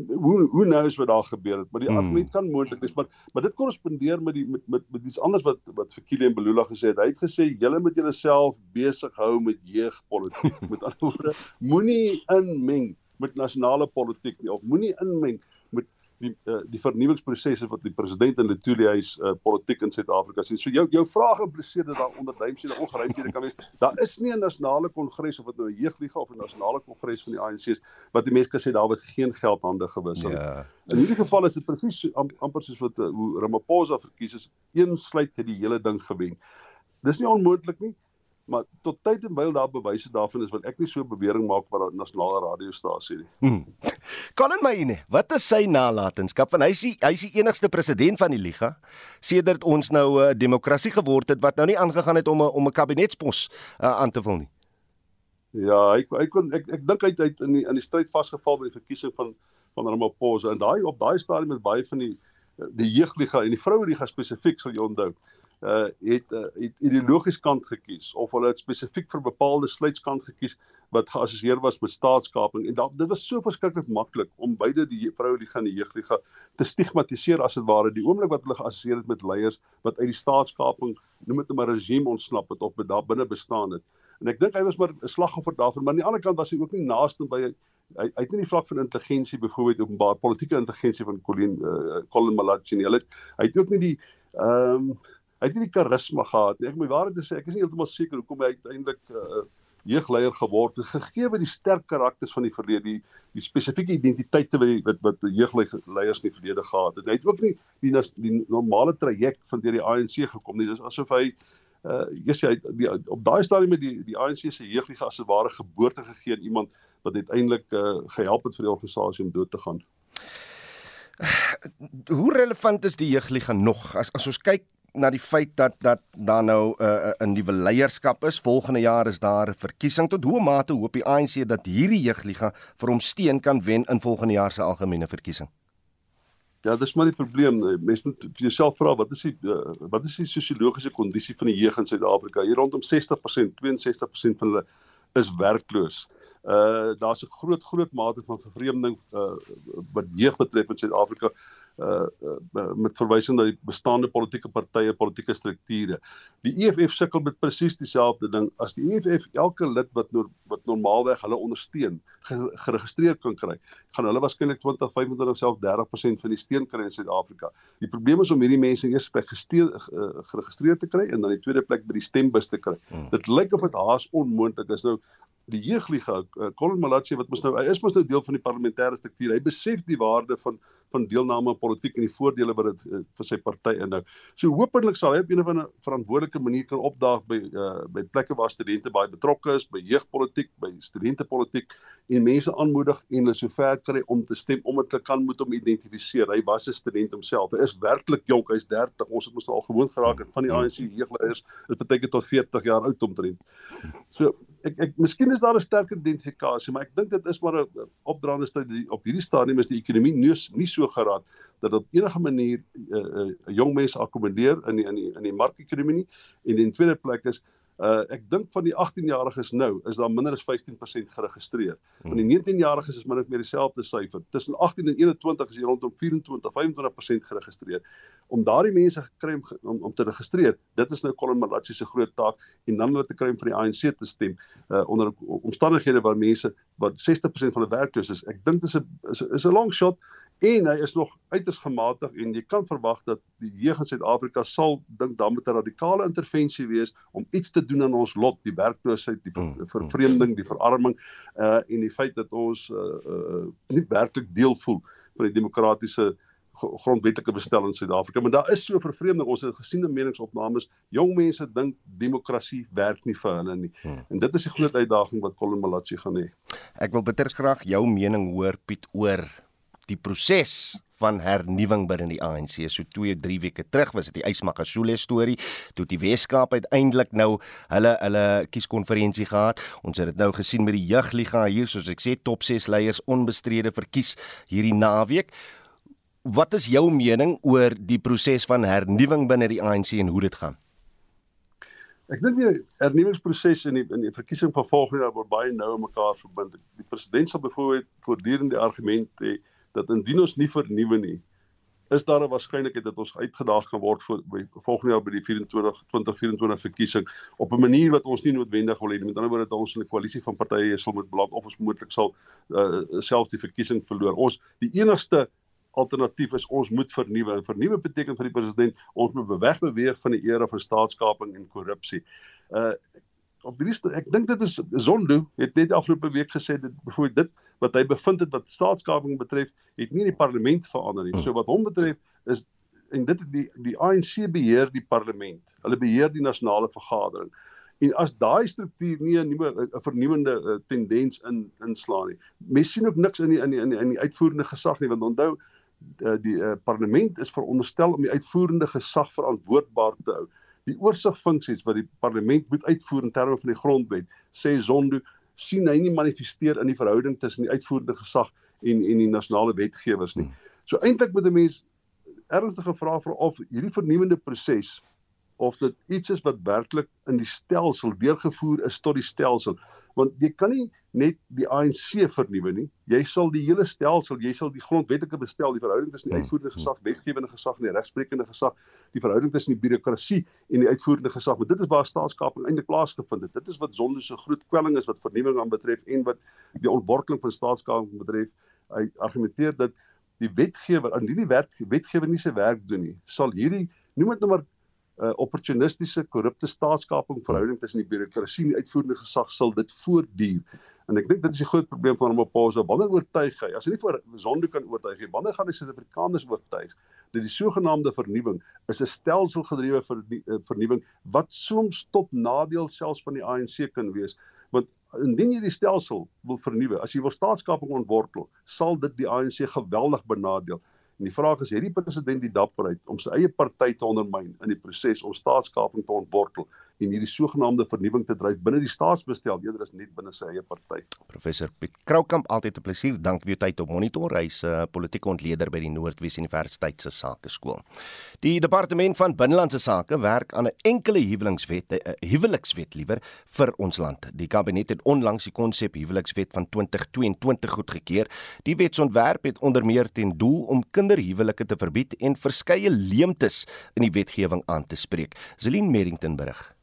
hoe hoe nou is wat daar gebeur het, maar die hmm. argument kan moontlik wees, maar maar dit korrespondeer met die met met met iets anders wat wat vir Kilian Belula gesê het. Hy het gesê julle moet julleself besig hou met jeugpolitiek. met ander woorde, moenie inmeng met nasionale politiek nie of moenie inmeng die uh, die vernuwingsprosesse wat die president in Letuli huis uh, politiek in Suid-Afrika sien. So jou jou vraag impliseer dat daar onderduimsiede ongeruimthede kan wees. Daar is nie 'n nasionale kongres of dit nou 'n jeugliga of 'n nasionale kongres van die ANC is wat die mense kan sê daar was geen geld hande gewissel. Yeah. In hierdie geval is dit presies am, amper soos wat uh, hoe Ramaphosa verkies is, een sluit het die hele ding gewen. Dis nie onmoontlik nie maar tot tyd en wyl daar bewyse daarvan is wat ek nie so bewering maak wat 'n nasionale radiostasie nie. Hmm. Colin Mayne, wat is sy nalatenskap? Want hy is die, hy is die enigste president van die liga sedert ons nou 'n uh, demokrasie geword het wat nou nie aangegaan het om 'n om 'n kabinetspos uh, aan te vul nie. Ja, ek ek kon ek ek dink hy het in die in die stryd vasgeval by die verkiesing van van Ramaphosa en daai op daai stadium met baie van die die jeugliga en die vroueliga spesifiek sal jy onthou uh het uh, het ideologies kant gekies of hulle het spesifiek vir bepaalde sluitskant gekies wat geassosieer was met staatskaping. En dat dit was so verskriklik maklik om beide die vroueliga en die jeugliga te stigmatiseer as dit ware. Die oomblik wat hulle geassosieer het met leiers wat uit die staatskaping noem dit 'n regime ontsnap het of daar binne bestaan het. En ek dink hy was maar 'n slagoffer daarvan maar aan die ander kant was hy ook nie naaste by hy hy het nie die vlak van intelligensie byvoorbeeld openbaar politieke intelligensie van Colin uh, Colin Malachi nie het hy het ook nie die ehm um, hy het nie die karisma gehad nie. Ek moet waarheid sê, ek is nie heeltemal seker hoekom hy uiteindelik 'n uh, jeugleier geword het gegee word die sterk karakters van die verlede, die die spesifieke identiteite wat wat wat jeugleiers in die verlede gehad het. Hy het ook nie die die, normale traject van deur die ANC gekom nie. Dis asof hy uh yes, hy die, op daai stadium met die die ANC se jeugliga as 'n ware geboorte gegee aan iemand wat uiteindelik uh gehelp het vir die organisasie om dood te gaan. Hoe relevant is die jeugliga nog as as ons kyk na die feit dat dat daar nou 'n uh, 'n nuwe leierskap is. Volgende jaar is daar 'n verkiesing. Tot hoe mate hoop die ANC dat hierdie jeugliga vir hom steun kan wen in volgende jaar se algemene verkiesing? Ja, dis maar die probleem. Mens moet vir jouself vra wat is die uh, wat is die sosiologiese kondisie van die jeug in Suid-Afrika? Hier rondom 60%, 62% van hulle is werkloos. Uh daar's 'n groot groot mate van vervreemding uh wat jeug betref in Suid-Afrika uh, uh met verwysing na die bestaande politieke partye, politieke strukture. Die EFF sukkel met presies dieselfde ding as die EFF elke lid wat no wat normaalweg hulle ondersteun geregistreer kan kry. Gaan hulle waarskynlik 20, 25 self 30% van die steun kry in Suid-Afrika. Die probleem is om hierdie mense eers by gesteel uh, geregistreer te kry en dan die tweede plek by die stembus te kry. Hmm. Dit lyk of dit haas onmoontlik is nou die jeugliga uh, Colin Malachi wat mos nou hy is mos nou deel van die parlementêre struktuur. Hy besef die waarde van van deelname aan politiek en die voordele wat dit uh, vir sy party inhou. So hopelik sal hy op 'n of ander verantwoordelike manier kan opdaag by uh, by plekke waar studente baie betrokke is, by jeugpolitiek, by studentepolitiek en mense aanmoedig en hulle sover kry om te stem omdat hulle kan moet om identifiseer. Hy was 'n student homself. Hy is werklik jonk, hy's 30. Ons het mos al gewoond geraak het van die ANC jeugleiers is baie tot 40 jaar oud omtrent. So ek ek miskien is daar 'n sterk identifikasie, maar ek dink dit is maar 'n opdraande studie op hierdie stadium is die ekonomie nie, nie so geraad dat op enige manier 'n uh, uh, jong mense akkommodeer in die, in die in die markekonomie en in tweede plek is Uh ek dink van die 18-jariges nou is daar minder as 15% geregistreer. Van die 19-jariges is min of meer dieselfde syfer. Tussen 18 en 21 is hier rondom 24, 25% geregistreer. Om daardie mense gekry om om te registreer, dit is nou Colin Malachi se groot taak en dan hulle te kry om vir die ANC te stem uh onder omstandighede waar mense wat 60% van hulle werkloos is. Ek dink dit is 'n is 'n long shot en hy is nog uiters gematig en jy kan verwag dat die jeug in Suid-Afrika sal dink dan met 'n radikale intervensie wees om iets te doen aan ons lot, die werkloosheid, die ver, mm, mm. vervreemding, die verarming uh en die feit dat ons uh, uh nie werklik deel voel van die demokratiese grondwetlike bestel in Suid-Afrika. Maar daar is so vervreemding. Ons het gesien in meningsopnames, jong mense dink demokrasie werk nie vir hulle nie. Hmm. En dit is die groot uitdaging wat Colin Malachi gaan hê. Ek wil bitter graag jou mening hoor Piet oor die proses van hernuwing binne die ANC. So 2, 3 weke terug was dit die Ysmakashule storie, toe die Weskaap uiteindelik nou hulle hulle kieskonferensie gehad. Ons het dit nou gesien met die jeugliga hier, soos ek sê, top 6 leiers onbestrede verkies hierdie naweek. Wat is jou mening oor die proses van hernuwing binne die ANC en hoe dit gaan? Ek dink die hernuwingsproses in die in die verkiesing van volgende jaar word baie nou mekaar verbind. Die president sal byvoorbeeld voortdurend die argument hê dat indien ons nie vernuwe nie, is daar 'n waarskynlikheid dat ons uitgedaag kan word vir by volgende jaar by die 24 2024 verkiesing op 'n manier wat ons nie noodwendig wil hê nie. Met ander woorde dat ons in 'n koalisie van partye sal moet beland of ons moontlik sal uh, self die verkiesing verloor. Ons die enigste alternatief is ons moet vernuwe. En vernuwe beteken vir die president ons moet wegbeweeg van die era van staatskaping en korrupsie. Uh op hierdie ek dink dit is Zondo het net afgelope week gesê dit byvoorbeeld dit wat hy bevind het wat staatskaping betref het nie in die parlement verander nie. So wat hom betref is en dit die die ANC beheer die parlement. Hulle beheer die nasionale vergadering. En as daai struktuur nie 'n nuwe 'n vernuwende uh, tendens in inslaan nie. Mens sien ook niks in die in die in die, in die uitvoerende gesag nie want onthou uh, die uh, parlement is veronderstel om die uitvoerende gesag verantwoordbaar te hou die oorsigfunksies wat die parlement moet uitvoer in terme van die grondwet sê Zondo sien hy nie manifesteer in die verhouding tussen die uitvoerende gesag en en die nasionale wetgewers nie. So eintlik moet 'n mens ernstige vrae vra of hierdie vernuwende proses of dit iets is wat werklik in die stelsel deurgevoer is tot die stelsel. Want jy kan nie net die ANC vernuwe nie. Jy sal die hele stelsel jy sal die grondwetlike bestel die verhouding tussen die hmm. uitvoerende gesag wetgewende gesag en die regsprekende gesag die verhouding tussen die bureaukrasie en die uitvoerende gesag. Want dit is waar staatskaping eintlik plaasgevind het. Dit is wat Zondo se groot kwelling is wat vernuwing aan betref en wat die ontworteling van staatskaping betref. Hy argumenteer dat die wetgewer aan hierdie wet wetgewer nie sy werk doen nie sal hierdie noem dit nou maar uh, opportunistiese korrupte staatskaping verhouding tussen die bureaukrasie en die uitvoerende gesag sal dit voortduur. En ek dink dit is die groot probleem van Ramaphosa. Wanneer oortuig hy? As hy nie vir Zondo kan oortuig nie, wanneer gaan hy Suid-Afrikaners oortuig dat die sogenaamde vernuwing is 'n stelselgedrewe eh, vernuwing wat soms tot nadeel selfs van die ANC kan wees? Want indien jy die stelsel wil vernuwe, as jy wil staatskaping ontwortel, sal dit die ANC geweldig benadeel. En die vraag is, het die president die dapperheid om sy eie party te ondermyn in die proses om staatskaping te ontwortel en hierdie sogenaamde vernuwing te dryf binne die staatsbestel eerder as net binne sy eie party? Professor Piet Kroukamp, altyd 'n plesier. Dank vir u tyd op Monitor. Hy's 'n uh, politieke ontleder by die Noordwes Universiteit se Sakeskool. Die departement van binnelandse sake werk aan 'n enkele huwelikswet, 'n uh, huwelikswet liewer vir ons land. Die kabinet het onlangs die konsep huwelikswet van 2022 goedgekeur. Die wetsontwerp het onder meer ten doel om kinderhuwelike te verbied en verskeie leemtes in die wetgewing aan te spreek. Zelin Merrington berig.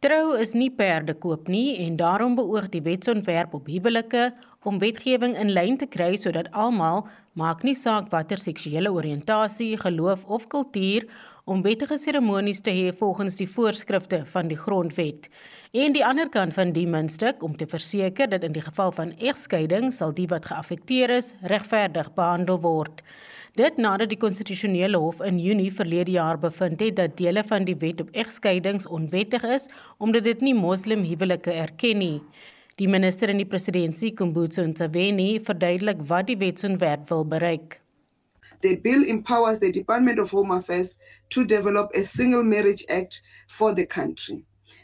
Trou is nie perde koop nie en daarom beoog die wetsontwerp op huwelike om wetgewing in lyn te kry sodat almal, maak nie saak watter seksuele oriëntasie, geloof of kultuur, om wettige seremonies te hê volgens die voorskrifte van die grondwet. En die ander kant van die muntstuk om te verseker dat in die geval van egskeiding sal die wat geaffekteer is regverdig behandel word. Dit nadat die konstitusionele hof in Junie verlede jaar bevind het dat dele van die wet op egskeidings onwettig is omdat dit nie moslim huwelike erken nie. Die minister in die presidentskap, Kumbutso Ntshavheni, verduidelik wat die wetsontwerp wil bereik. The bill empowers the Department of Home Affairs to develop a single marriage act for the country.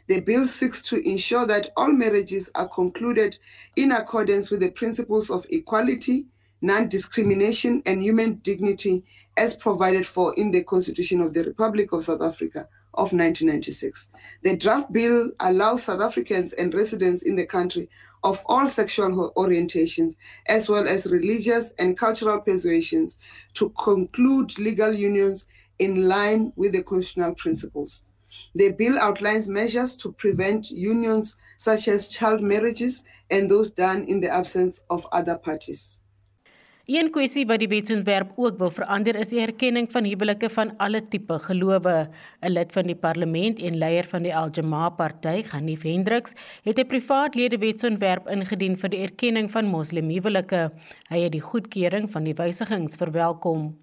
The bill seeks to ensure that all marriages are concluded in accordance with the principles of equality, non discrimination, and human dignity as provided for in the Constitution of the Republic of South Africa of 1996. The draft bill allows South Africans and residents in the country of all sexual orientations, as well as religious and cultural persuasions, to conclude legal unions in line with the constitutional principles. The bill outlines measures to prevent unions such as child marriages and those done in the absence of other parties. Een kwessie wat die wetsontwerp ook wil verander is die erkenning van huwelike van alle tipe gelowe. 'n Lid van die parlement en leier van die Al-Jamaa party, Ghanif Hendriks, het 'n privaat ledewetsontwerp ingedien vir die erkenning van moslimhuwelike. Hy het die goedkeuring van die wysigings verwelkom.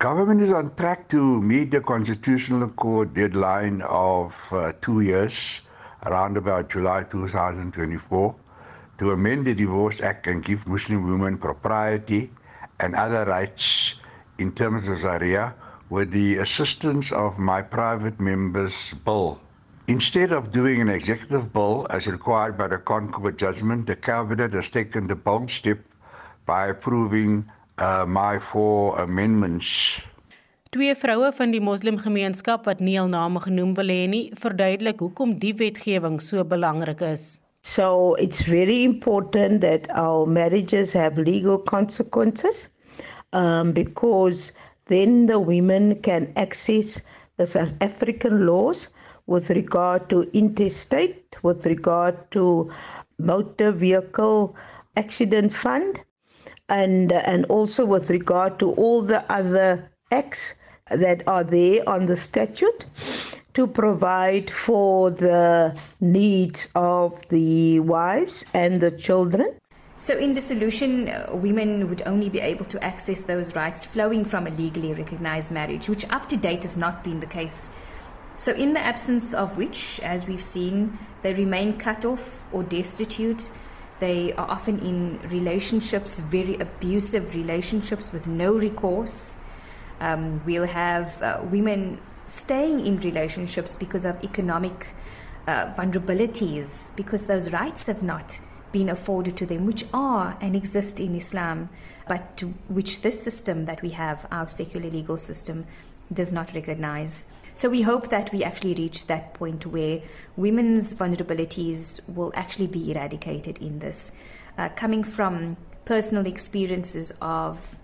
Government is on track to meet the constitutional court deadline of uh, 2 years around about July 2024 to amend the Divorce Act and give Muslim women propriety and other rights in terms of Sharia with the assistance of my private member's bill. Instead of doing an executive bill as required by the Concord judgment, the Cabinet has taken the bold step by approving uh, my four amendments. Twee vroue van die moslimgemeenskap wat nie al name genoem wil hê nie, verduidelik hoekom die wetgewing so belangrik is. So it's very important that our marriages have legal consequences um, because then the women can access the South African laws with regard to intestate, with regard to motor vehicle accident fund, and and also with regard to all the other acts that are there on the statute to provide for the needs of the wives and the children. So, in dissolution, uh, women would only be able to access those rights flowing from a legally recognized marriage, which up to date has not been the case. So, in the absence of which, as we've seen, they remain cut off or destitute. They are often in relationships, very abusive relationships with no recourse. Um, we'll have uh, women staying in relationships because of economic uh, vulnerabilities, because those rights have not been afforded to them, which are and exist in Islam, but to which this system that we have, our secular legal system, does not recognize. So we hope that we actually reach that point where women's vulnerabilities will actually be eradicated in this. Uh, coming from personal experiences of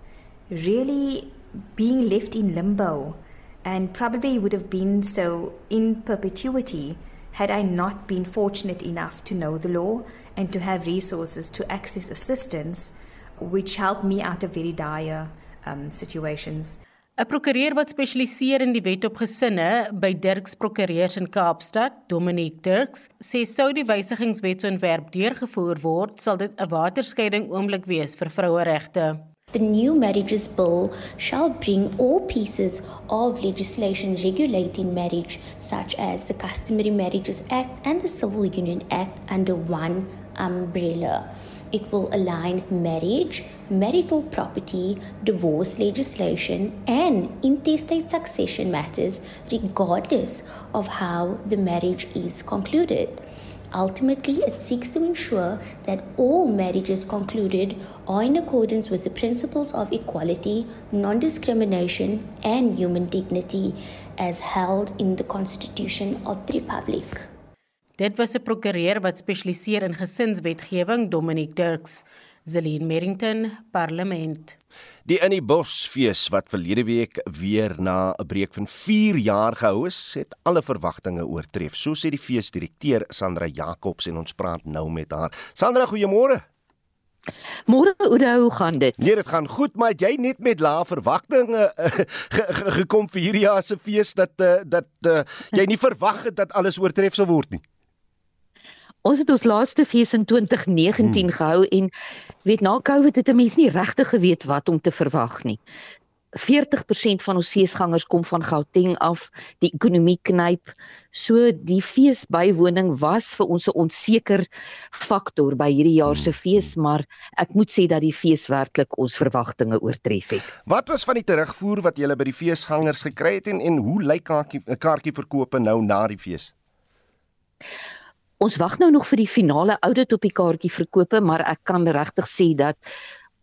really being left in limbo and probably would have been so in perpetuity had I not been fortunate enough to know the law and to have resources to access assistance, which helped me out of very dire um, situations. 'n Prokureur wat spesialiseer in die wet op gesinne by Dirks Prokureurs in Kaapstad, Dominique Dirks, sê sou die wysigingswetsontwerp deurgevoer word, sal dit 'n waterskeiding oomblik wees vir vroueregte. The new marriages bill shall bring all pieces of legislation regulating marriage, such as the Customary Marriages Act and the Civil Union Act, under one umbrella. It will align marriage, marital property, divorce legislation, and intestate succession matters regardless of how the marriage is concluded. Ultimately, it seeks to ensure that all marriages concluded are in accordance with the principles of equality, non discrimination, and human dignity as held in the Constitution of the Republic. Dit was 'n prokureur wat spesialiseer in gesinswetgewing, Dominic Dirks, Zelin Merrington, Parlement. Die in die Bosfees wat verlede week weer na 'n breek van 4 jaar gehou is, het alle verwagtinge oortref. So sê die feesdirekteur Sandra Jacobs en ons praat nou met haar. Sandra, goeiemôre. Môre Oudo, hoe gaan dit? Nee, dit gaan goed, maar jy net met lae verwagtinge uh, ge, ge, gekom vir hierdie jaar se fees dat uh, dat uh, jy nie verwag het dat alles oortref sou word nie. Ons het ons laaste fees in 2019 hmm. gehou en weet na Covid het 'n mens nie regtig geweet wat om te verwag nie. 40% van ons feesgangers kom van Gauteng af, die ekonomie knyp. So die feesbywoning was vir ons 'n onseker faktor by hierdie jaar se hmm. fees, maar ek moet sê dat die fees werklik ons verwagtinge oortref het. Wat was van die terugvoer wat julle by die feesgangers gekry het en en hoe lyk kaartjie kaartjieverkope nou na die fees? Ons wag nou nog vir die finale audit op die kaartjie verkope, maar ek kan regtig sê dat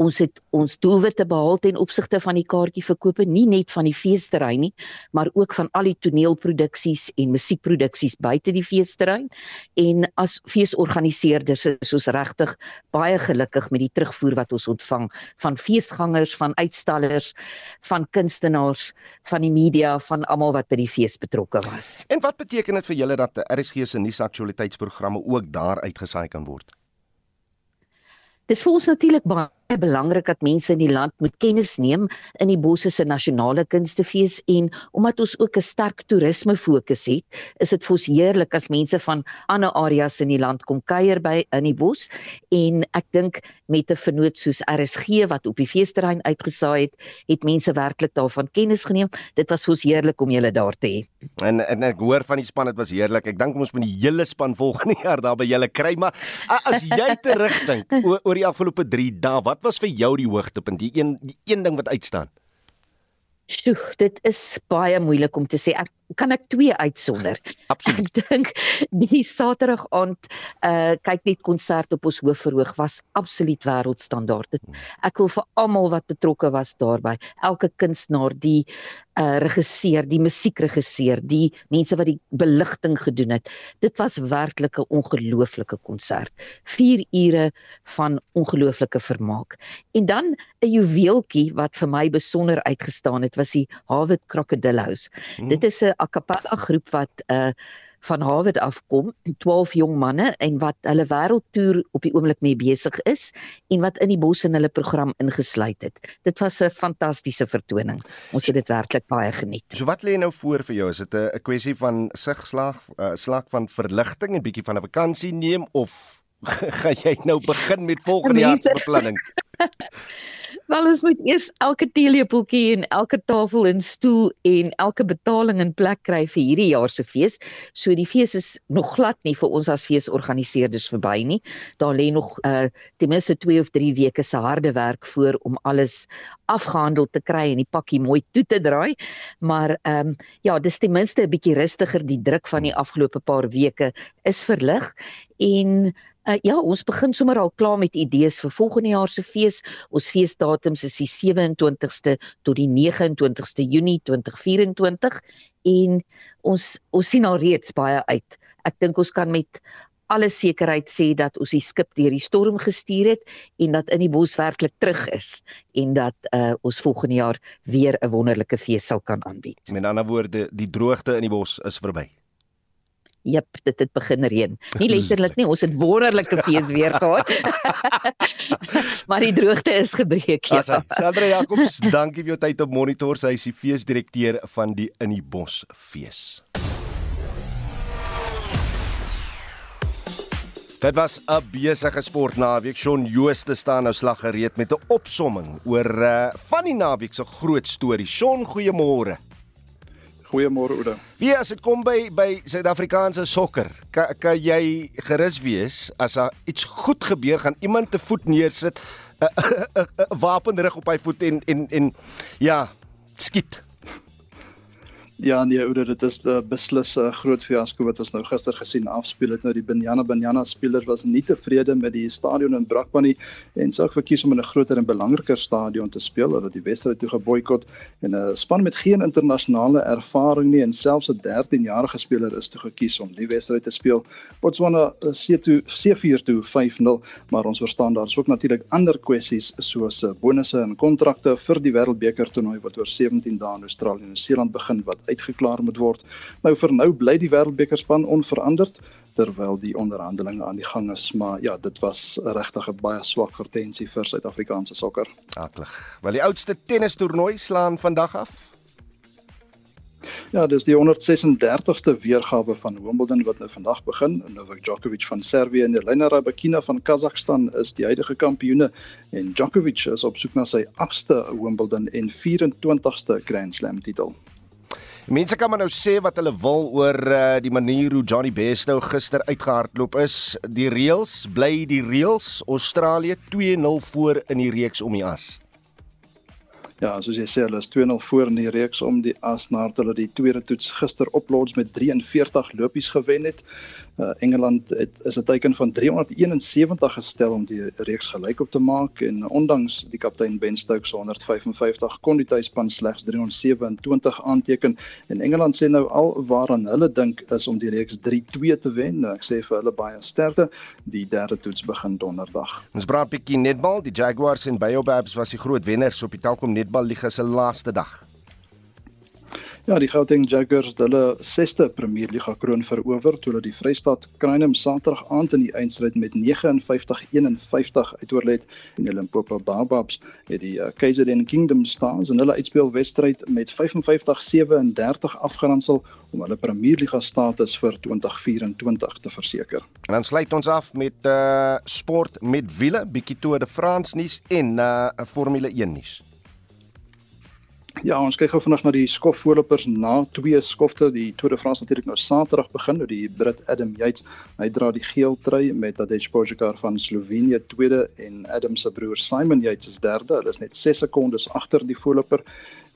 ons het ons doelwitte behaal ten opsigte van die kaartjie verkope nie net van die feesterrein nie maar ook van al die toneelproduksies en musiekproduksies buite die feesterrein en as feesorganiseerders is ons regtig baie gelukkig met die terugvoer wat ons ontvang van feesgangers van uitstallers van kunstenaars van die media van almal wat by die fees betrokke was. En wat beteken dit vir julle dat RSG se nuusaktualiteitsprogramme ook daar uitgesaai kan word? Dis vir ons natuurlik baie belangrik dat mense in die land moet kennis neem in die Bosse se nasionale kunstefees en omdat ons ook 'n sterk toerisme fokus het, is dit vir ons heerlik as mense van ander areas in die land kom kuier by in die Bos en ek dink met 'n vernoot soos RSG wat op die feesterrein uitgesaai het, het mense werklik daarvan kennis geneem. Dit was vir ons heerlik om julle daar te hê. En en ek hoor van die span dit was heerlik. Ek dink ons moet die hele span volgende jaar daar by julle kry, maar as jy terugdink oor, oor die afgelope 3 dae, wat was vir jou die hoogtepunt? Die een die een ding wat uitstaan. Sjoe, dit is baie moeilik om te sê. Ek kan ek twee uitsonder. Absoluut. Ek dink die Saterdag aand uh kyk net konsert op ons hoofverhoog was absoluut wêreldstandaard. Ek wil vir almal wat betrokke was daarbey, elke kunstenaar, die uh regisseur, die musiekregisseur, die mense wat die beligting gedoen het. Dit was werklik 'n ongelooflike konsert. 4 ure van ongelooflike vermaak. En dan 'n juweeltjie wat vir my besonder uitgestaan het, was die Harvard Crocodile House. Hmm. Dit is 'n a cappella groep wat uh van Harvard afkom, 12 jong manne en wat hulle wêreldtoer op die oomblik mee besig is en wat in die bos in hulle program ingesluit het. Dit was 'n fantastiese vertoning. Ons het dit werklik baie geniet. So wat lê nou voor vir jou? Is dit 'n kwessie van sigslag, uh, slag van verligting en bietjie van 'n vakansie neem of gaan jy nou begin met volgende jaar se beplanning? Wel ons moet eers elke teelepeltjie en elke tafel en stoel en elke betaling in plek kry vir hierdie jaar se fees. So die fees is nog glad nie vir ons as feesorganiseerders verby nie. Daar lê nog uh ten minste 2 of 3 weke se harde werk voor om alles afgehandel te kry en die pakkie mooi toe te draai. Maar ehm um, ja, dis ten minste 'n bietjie rustiger die druk van die afgelope paar weke is verlig en Uh, ja, ons begin sommer al klaar met idees vir volgende jaar se fees. Ons feesdatums is die 27ste tot die 29ste Junie 2024 en ons ons sien al reeds baie uit. Ek dink ons kan met alle sekerheid sê dat ons die skip deur die storm gestuur het en dat in die bos werklik terug is en dat uh, ons volgende jaar weer 'n wonderlike fees sal kan aanbied. Met ander woorde, die droogte in die bos is verby. Jep, dit het begin reën. Nie letterlik nie, ons het wonderlike fees weer gehad. maar die droogte is gebreek, ja. Sandra Jacobs, dankie vir jou tyd op Monitor. Sy is die feesdirekteur van die In die Bos fees. Dit was 'n besige sportnaweek. Shaun Jooste staan nou slag gereed met 'n opsomming oor uh, van die naweek se groot stories. Shaun, goeiemôre. Goeiemôre Oude. Wie as dit kom by by Suid-Afrikaanse sokker, kan kan jy gerus wees as daar iets goed gebeur, gaan iemand te voet neersit, 'n wapenrig op hy voet en en en ja, skiet. Ja nee, ouer, dit is uh, beslis 'n uh, groot fiasco wat ons nou gister gesien afspeel het. Nou die Banyana Banyana speler was nie tevrede met die stadion in Brakpan nie en sou verkies om in 'n groter en belangriker stadion te speel. Hulle het die wedstryd toe geboikot en 'n uh, span met geen internasionale ervaring nie en selfs 'n 13-jarige speler is toe gekies om die wedstryd te speel. Botswana se toe C4 toe 5-0, maar ons verstaan daar is ook natuurlik ander kwessies soos bonusse en kontrakte vir die Wêreldbeker toernooi wat oor 17 dae in Australië en Nieu-Seeland begin wat uitgeklaar moet word. Nou vir nou bly die wêreldbekerspan onveranderd terwyl die onderhandelinge aan die gang is, maar ja, dit was regtig 'n baie swak vertensie vir Suid-Afrikaanse sokker. Aklig. Wel die oudste tennistoernooi slaan vandag af. Ja, dis die 136ste weergawe van Wimbledon wat nou vandag begin. Novak Djokovic van Servië en Elena Rybakina van Kazakhstan is die huidige kampioene en Djokovic is op soek na sy 8ste Wimbledon en 24ste Grand Slam titel. Mense kan maar nou sê wat hulle wil oor uh, die manier hoe Johnny Bairstow gister uitgehardloop is. Die reëls bly die reëls. Australië 2-0 voor in die reeks om die as. Ja, soos jy sê, hulle is 2-0 voor in die reeks om die as nadat hulle die tweede toets gister op Lords met 43 lopies gewen het. Uh, Engeland het is 'n teiken van 371 gestel om die reeks gelyk op te maak en ondanks die kaptein Ben Stokes 155 kon die tuisspan slegs 327 aanteken en Engeland sê nou al waaraan hulle dink is om die reeks 3-2 te wen. Nou, ek sê vir hulle baie sterkte. Die derde toets begin donderdag. Ons praat 'n bietjie netbal. Die Jaguars en Baobabs was die groot wenners op die Telkom Netballiga se laaste dag. Ja, die Gauteng Jaguars het hulle 6ste Premier Liga kroon verower toe hulle die Vrystaat Crynham Saterdag aand in die eindstryd met 59-51 uitoorlet en die Limpopo Bababs het die uh, KZN Kingdom Stars in hulle uitspelwedstryd met 55-37 afgeronsel om hulle Premier Liga status vir 2024 te verseker. En dan sluit ons af met uh sport met wiele, bietjie Tour de France nuus en 'n uh, Formule 1 nuus. Ja, ons kyk gou vanaand na die skofvoorlopers na twee skofte. Die Tour de France natuurlik nou Saterdag begin met die Brit Adam Yates. Hy dra die geel trui met Tadej Pogačar van Slovenië tweede en Adam se broer Simon Yates is derde. Hulle is net 6 sekondes agter die voorloper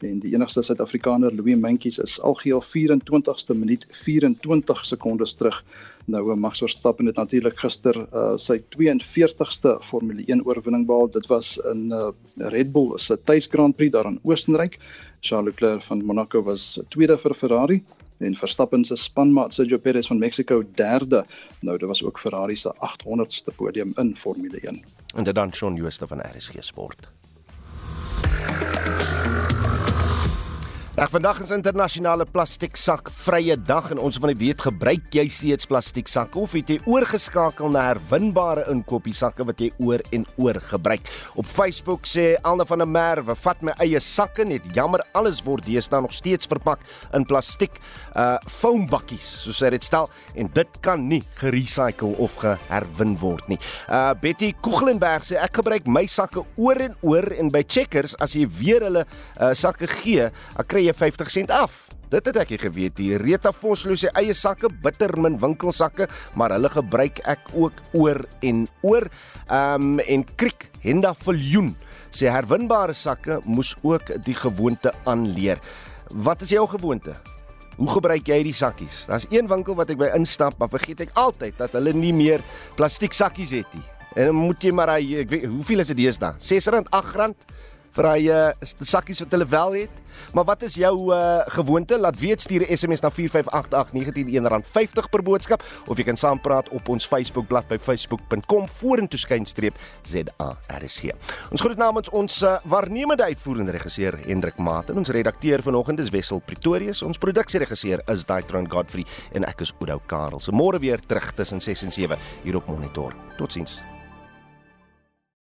en die enigste Suid-Afrikaner Louis Mentjes is algeheel 24ste minuut 24 sekondes terug. Nou Max Verstappen het natuurlik gister uh, sy 42ste Formule 1 oorwinning behaal. Dit was in uh, Red Bull se tuis Grand Prix daar in Oostenryk. Charles Leclerc van Monaco was tweede vir Ferrari en Verstappen se spanmaat Sergio Perez van Mexico derde. Nou dit was ook Ferrari se 800ste podium in Formule 1. En dit dan Shaun Jooste van RSG Sport. Ag vandag is internasionale plastieksak vrye dag en ons wil net weet gebruik jy steeds plastieksakke of het jy oorgeskakel na herwinbare inkopiesakke wat jy oor en oor gebruik. Op Facebook sê Alna van der Merwe, vat my eie sakke net jammer alles word deesdae nog steeds verpak in plastiek uh foambakkies soos hy dit stel en dit kan nie gerecycle of geherwin word nie. Uh Betty Koeglenberg sê ek gebruik my sakke oor en oor en by Checkers as jy weer hulle uh sakke gee, kry jy 50 sent af. Dit het ek nie geweet nie. Rita Vosloo se eie sakke, bittermin winkelsakke, maar hulle gebruik ek ook oor en oor. Ehm um, en Kriek Henda Viljoen sê herwinbare sakke moes ook die gewoonte aanleer. Wat is jou gewoonte? Hoe gebruik jy die sakkies? Daar's een winkel wat ek by instap, maar vergeet ek altyd dat hulle nie meer plastiek sakkies het nie. En dan moet jy maar hy ek weet hoeveel is dit deesdae? R6, R8 vir hy uh, sakkies wat hulle wel het. Maar wat is jou uh, gewoonte? Laat weet stuur 'n SMS na 4588919 R50 per boodskap of jy kan saampraat op ons Facebookblad by facebook.com vorentoe skynstreep ZARSG. Ons groet namens ons uh, waarnemende uitvoerende regisseur Hendrik Maat en ons redakteur vanoggend is Wessel Pretorius. Ons produksieregisseur is Daitron Godfrey en ek is Oudou Karel. Se môre weer terug tussen 6 en 7 hier op Monitor. Totsiens.